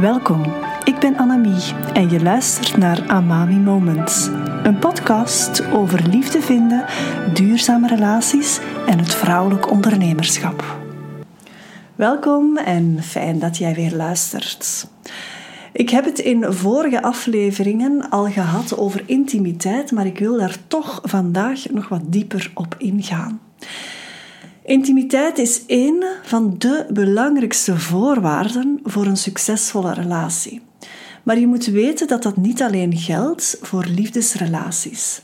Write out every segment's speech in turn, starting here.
Welkom, ik ben Annemie en je luistert naar Amami Moments. Een podcast over liefde vinden, duurzame relaties en het vrouwelijk ondernemerschap. Welkom en fijn dat jij weer luistert. Ik heb het in vorige afleveringen al gehad over intimiteit, maar ik wil daar toch vandaag nog wat dieper op ingaan. Intimiteit is een van de belangrijkste voorwaarden voor een succesvolle relatie. Maar je moet weten dat dat niet alleen geldt voor liefdesrelaties.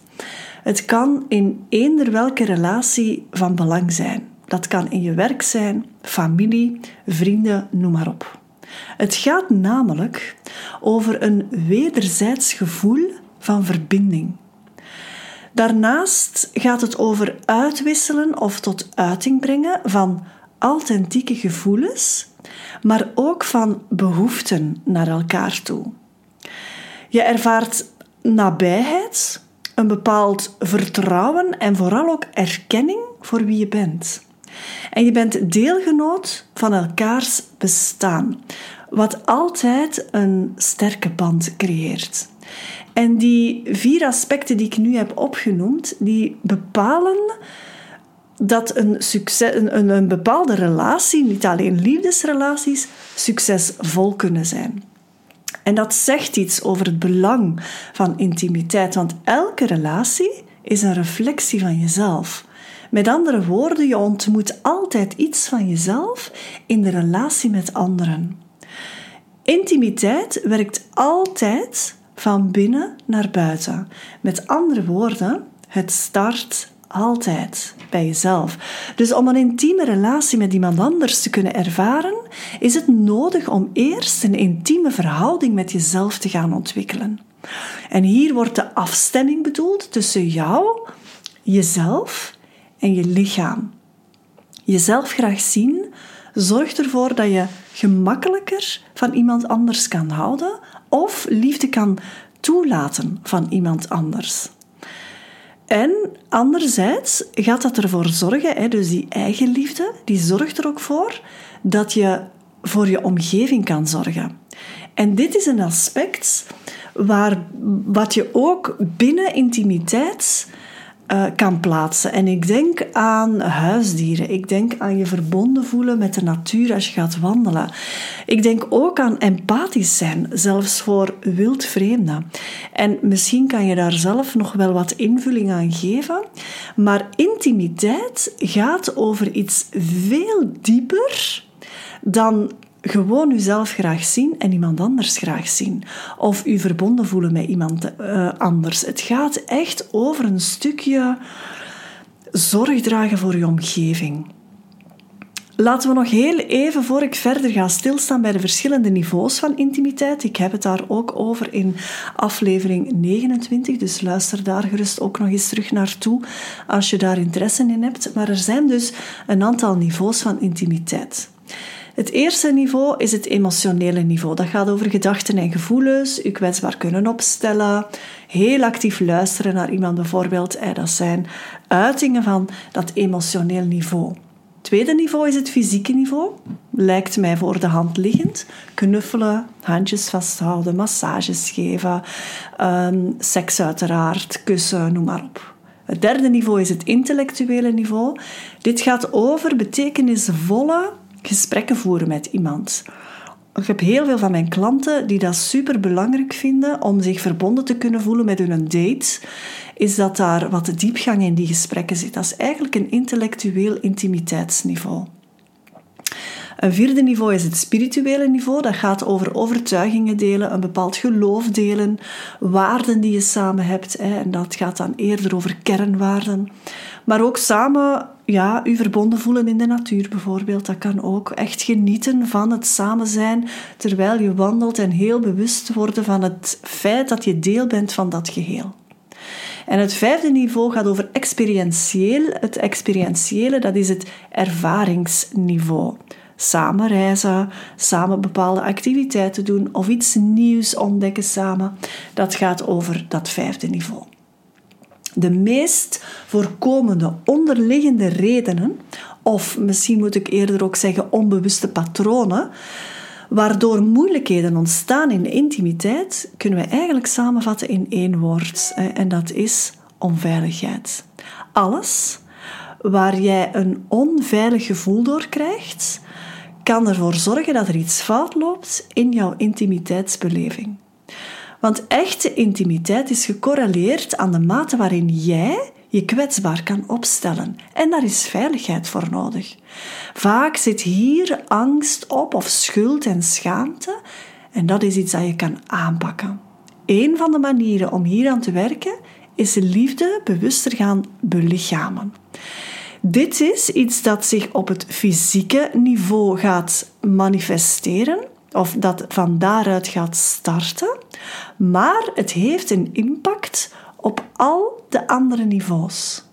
Het kan in eender welke relatie van belang zijn. Dat kan in je werk zijn, familie, vrienden, noem maar op. Het gaat namelijk over een wederzijds gevoel van verbinding. Daarnaast gaat het over uitwisselen of tot uiting brengen van authentieke gevoelens, maar ook van behoeften naar elkaar toe. Je ervaart nabijheid, een bepaald vertrouwen en vooral ook erkenning voor wie je bent. En je bent deelgenoot van elkaars bestaan, wat altijd een sterke band creëert. En die vier aspecten die ik nu heb opgenoemd, die bepalen dat een, succes, een, een bepaalde relatie, niet alleen liefdesrelaties, succesvol kunnen zijn. En dat zegt iets over het belang van intimiteit, want elke relatie is een reflectie van jezelf. Met andere woorden, je ontmoet altijd iets van jezelf in de relatie met anderen. Intimiteit werkt altijd van binnen naar buiten. Met andere woorden, het start altijd bij jezelf. Dus om een intieme relatie met iemand anders te kunnen ervaren, is het nodig om eerst een intieme verhouding met jezelf te gaan ontwikkelen. En hier wordt de afstemming bedoeld tussen jou, jezelf en je lichaam. Jezelf graag zien zorgt ervoor dat je gemakkelijker van iemand anders kan houden of liefde kan toelaten van iemand anders. En anderzijds gaat dat ervoor zorgen, dus die eigen liefde, die zorgt er ook voor dat je voor je omgeving kan zorgen. En dit is een aspect waar, wat je ook binnen intimiteit uh, kan plaatsen. En ik denk aan huisdieren. Ik denk aan je verbonden voelen met de natuur als je gaat wandelen. Ik denk ook aan empathisch zijn, zelfs voor wildvreemden. En misschien kan je daar zelf nog wel wat invulling aan geven. Maar intimiteit gaat over iets veel dieper dan gewoon uzelf graag zien en iemand anders graag zien. Of u verbonden voelen met iemand uh, anders. Het gaat echt over een stukje zorg dragen voor uw omgeving. Laten we nog heel even, voor ik verder ga stilstaan bij de verschillende niveaus van intimiteit. Ik heb het daar ook over in aflevering 29, dus luister daar gerust ook nog eens terug naartoe als je daar interesse in hebt. Maar er zijn dus een aantal niveaus van intimiteit. Het eerste niveau is het emotionele niveau. Dat gaat over gedachten en gevoelens, je kwetsbaar kunnen opstellen, heel actief luisteren naar iemand bijvoorbeeld. Dat zijn uitingen van dat emotioneel niveau. Tweede niveau is het fysieke niveau. Lijkt mij voor de hand liggend. Knuffelen, handjes vasthouden, massages geven, um, seks uiteraard, kussen, noem maar op. Het derde niveau is het intellectuele niveau. Dit gaat over betekenisvolle gesprekken voeren met iemand. Ik heb heel veel van mijn klanten die dat super belangrijk vinden om zich verbonden te kunnen voelen met hun date. Is dat daar wat diepgang in die gesprekken zit. Dat is eigenlijk een intellectueel intimiteitsniveau. Een vierde niveau is het spirituele niveau. Dat gaat over overtuigingen delen, een bepaald geloof delen, waarden die je samen hebt. En dat gaat dan eerder over kernwaarden. Maar ook samen ja, u verbonden voelen in de natuur bijvoorbeeld. Dat kan ook echt genieten van het samen zijn terwijl je wandelt en heel bewust worden van het feit dat je deel bent van dat geheel. En het vijfde niveau gaat over experientieel. Het experientiële, dat is het ervaringsniveau. Samen reizen, samen bepaalde activiteiten doen of iets nieuws ontdekken samen. Dat gaat over dat vijfde niveau. De meest voorkomende onderliggende redenen, of misschien moet ik eerder ook zeggen onbewuste patronen, waardoor moeilijkheden ontstaan in intimiteit, kunnen we eigenlijk samenvatten in één woord. En dat is onveiligheid. Alles waar jij een onveilig gevoel door krijgt, kan ervoor zorgen dat er iets fout loopt in jouw intimiteitsbeleving. Want echte intimiteit is gecorreleerd aan de mate waarin jij je kwetsbaar kan opstellen. En daar is veiligheid voor nodig. Vaak zit hier angst op of schuld en schaamte. En dat is iets dat je kan aanpakken. Een van de manieren om hier aan te werken is liefde bewuster gaan belichamen. Dit is iets dat zich op het fysieke niveau gaat manifesteren, of dat van daaruit gaat starten, maar het heeft een impact op al de andere niveaus.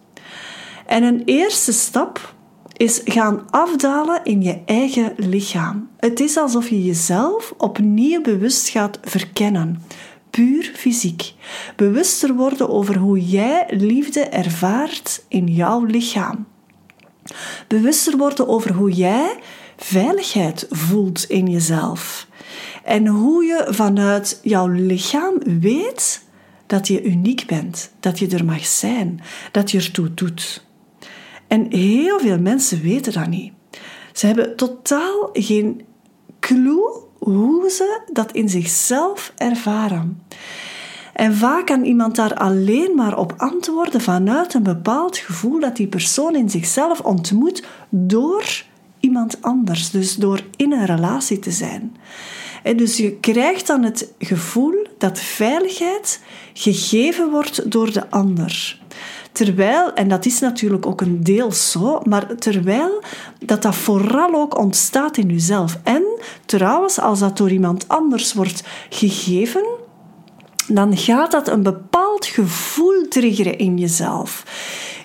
En een eerste stap is gaan afdalen in je eigen lichaam. Het is alsof je jezelf opnieuw bewust gaat verkennen. Puur fysiek. Bewuster worden over hoe jij liefde ervaart in jouw lichaam. Bewuster worden over hoe jij veiligheid voelt in jezelf. En hoe je vanuit jouw lichaam weet dat je uniek bent, dat je er mag zijn, dat je ertoe doet. En heel veel mensen weten dat niet. Ze hebben totaal geen clue hoe ze dat in zichzelf ervaren. En vaak kan iemand daar alleen maar op antwoorden vanuit een bepaald gevoel dat die persoon in zichzelf ontmoet door iemand anders, dus door in een relatie te zijn. En dus je krijgt dan het gevoel dat veiligheid gegeven wordt door de ander. Terwijl, en dat is natuurlijk ook een deel zo, maar terwijl dat dat vooral ook ontstaat in jezelf. En trouwens, als dat door iemand anders wordt gegeven, dan gaat dat een bepaald gevoel triggeren in jezelf.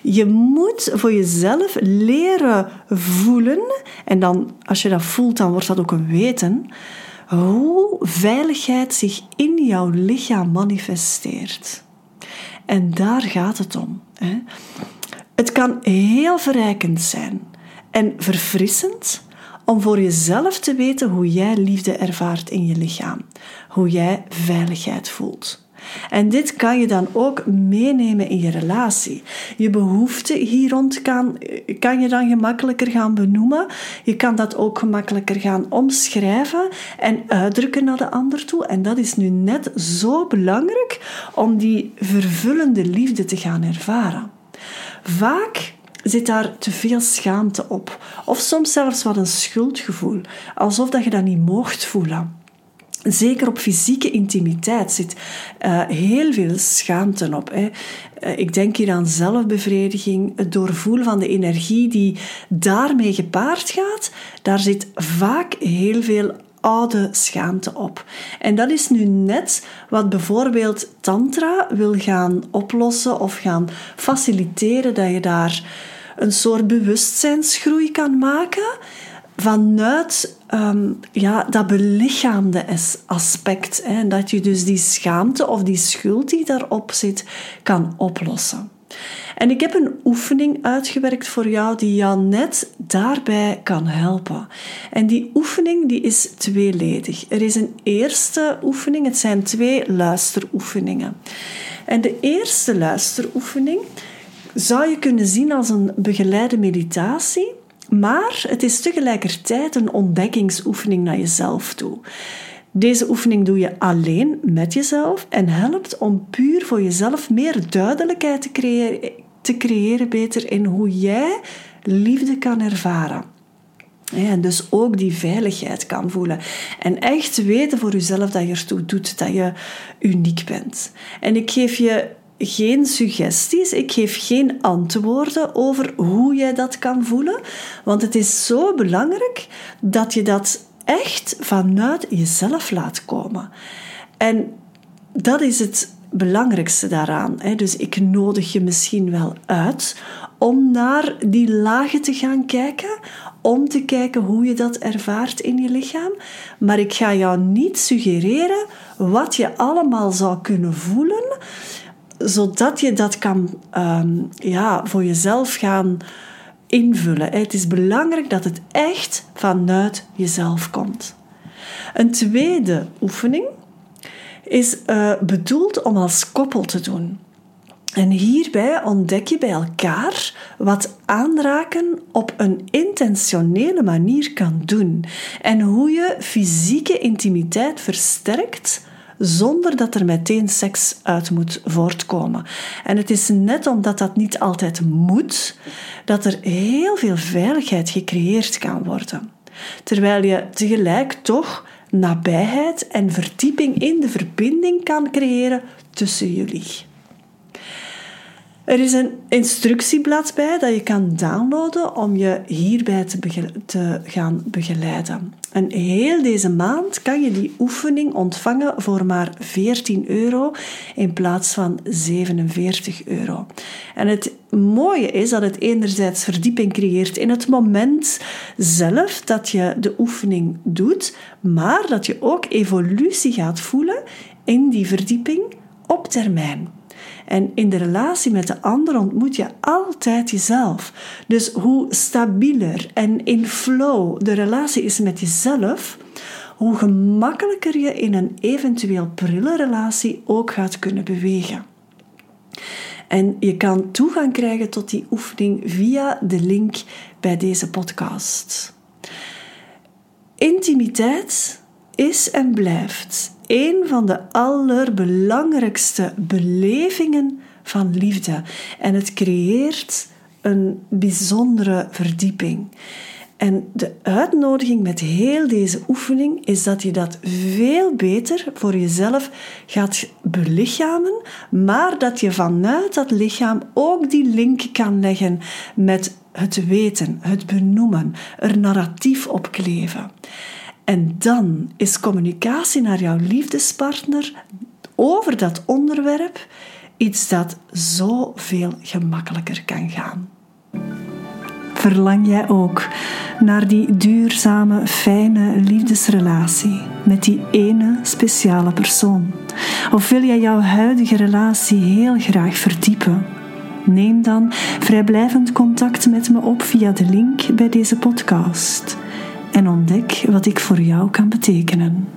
Je moet voor jezelf leren voelen, en dan, als je dat voelt, dan wordt dat ook een weten, hoe veiligheid zich in jouw lichaam manifesteert. En daar gaat het om. Hè. Het kan heel verrijkend zijn en verfrissend om voor jezelf te weten hoe jij liefde ervaart in je lichaam, hoe jij veiligheid voelt. En dit kan je dan ook meenemen in je relatie. Je behoefte hier rond kan, kan je dan gemakkelijker gaan benoemen. Je kan dat ook gemakkelijker gaan omschrijven en uitdrukken naar de ander toe. En dat is nu net zo belangrijk om die vervullende liefde te gaan ervaren. Vaak zit daar te veel schaamte op. Of soms zelfs wat een schuldgevoel. Alsof dat je dat niet mocht voelen. Zeker op fysieke intimiteit zit uh, heel veel schaamte op. Hè. Uh, ik denk hier aan zelfbevrediging, het doorvoelen van de energie die daarmee gepaard gaat. Daar zit vaak heel veel oude schaamte op. En dat is nu net wat bijvoorbeeld Tantra wil gaan oplossen of gaan faciliteren, dat je daar een soort bewustzijnsgroei kan maken vanuit um, ja, dat belichaamde aspect. Hè, dat je dus die schaamte of die schuld die daarop zit, kan oplossen. En ik heb een oefening uitgewerkt voor jou die jou net daarbij kan helpen. En die oefening die is tweeledig. Er is een eerste oefening, het zijn twee luisteroefeningen. En de eerste luisteroefening zou je kunnen zien als een begeleide meditatie maar het is tegelijkertijd een ontdekkingsoefening naar jezelf toe. Deze oefening doe je alleen met jezelf en helpt om puur voor jezelf meer duidelijkheid te creëren, te creëren beter in hoe jij liefde kan ervaren. En dus ook die veiligheid kan voelen. En echt weten voor jezelf dat je ertoe doet, dat je uniek bent. En ik geef je geen suggesties, ik geef geen antwoorden over hoe jij dat kan voelen, want het is zo belangrijk dat je dat echt vanuit jezelf laat komen. En dat is het belangrijkste daaraan. Dus ik nodig je misschien wel uit om naar die lagen te gaan kijken, om te kijken hoe je dat ervaart in je lichaam. Maar ik ga jou niet suggereren wat je allemaal zou kunnen voelen zodat je dat kan ehm, ja, voor jezelf gaan invullen. Het is belangrijk dat het echt vanuit jezelf komt. Een tweede oefening is uh, bedoeld om als koppel te doen. En hierbij ontdek je bij elkaar wat aanraken op een intentionele manier kan doen en hoe je fysieke intimiteit versterkt zonder dat er meteen seks uit moet voortkomen. En het is net omdat dat niet altijd moet, dat er heel veel veiligheid gecreëerd kan worden. Terwijl je tegelijk toch nabijheid en verdieping in de verbinding kan creëren tussen jullie. Er is een instructieblad bij dat je kan downloaden om je hierbij te, gaan begeleiden. En heel deze maand kan je die oefening ontvangen voor maar 14 euro in plaats van 47 euro. En het mooie is dat het enerzijds verdieping creëert in het moment zelf dat je de oefening doet, maar dat je ook evolutie gaat voelen in die verdieping op termijn. En in de relatie met de ander ontmoet je altijd jezelf. Dus hoe stabieler en in flow de relatie is met jezelf, hoe gemakkelijker je in een eventueel prille relatie ook gaat kunnen bewegen. En je kan toegang krijgen tot die oefening via de link bij deze podcast. Intimiteit is en blijft een van de allerbelangrijkste belevingen van liefde. En het creëert een bijzondere verdieping. En de uitnodiging met heel deze oefening is dat je dat veel beter voor jezelf gaat belichamen, maar dat je vanuit dat lichaam ook die link kan leggen met het weten, het benoemen, er narratief op kleven. En dan is communicatie naar jouw liefdespartner over dat onderwerp iets dat zoveel gemakkelijker kan gaan. Verlang jij ook naar die duurzame, fijne liefdesrelatie met die ene speciale persoon? Of wil jij jouw huidige relatie heel graag verdiepen? Neem dan vrijblijvend contact met me op via de link bij deze podcast en ontdek wat ik voor jou kan betekenen.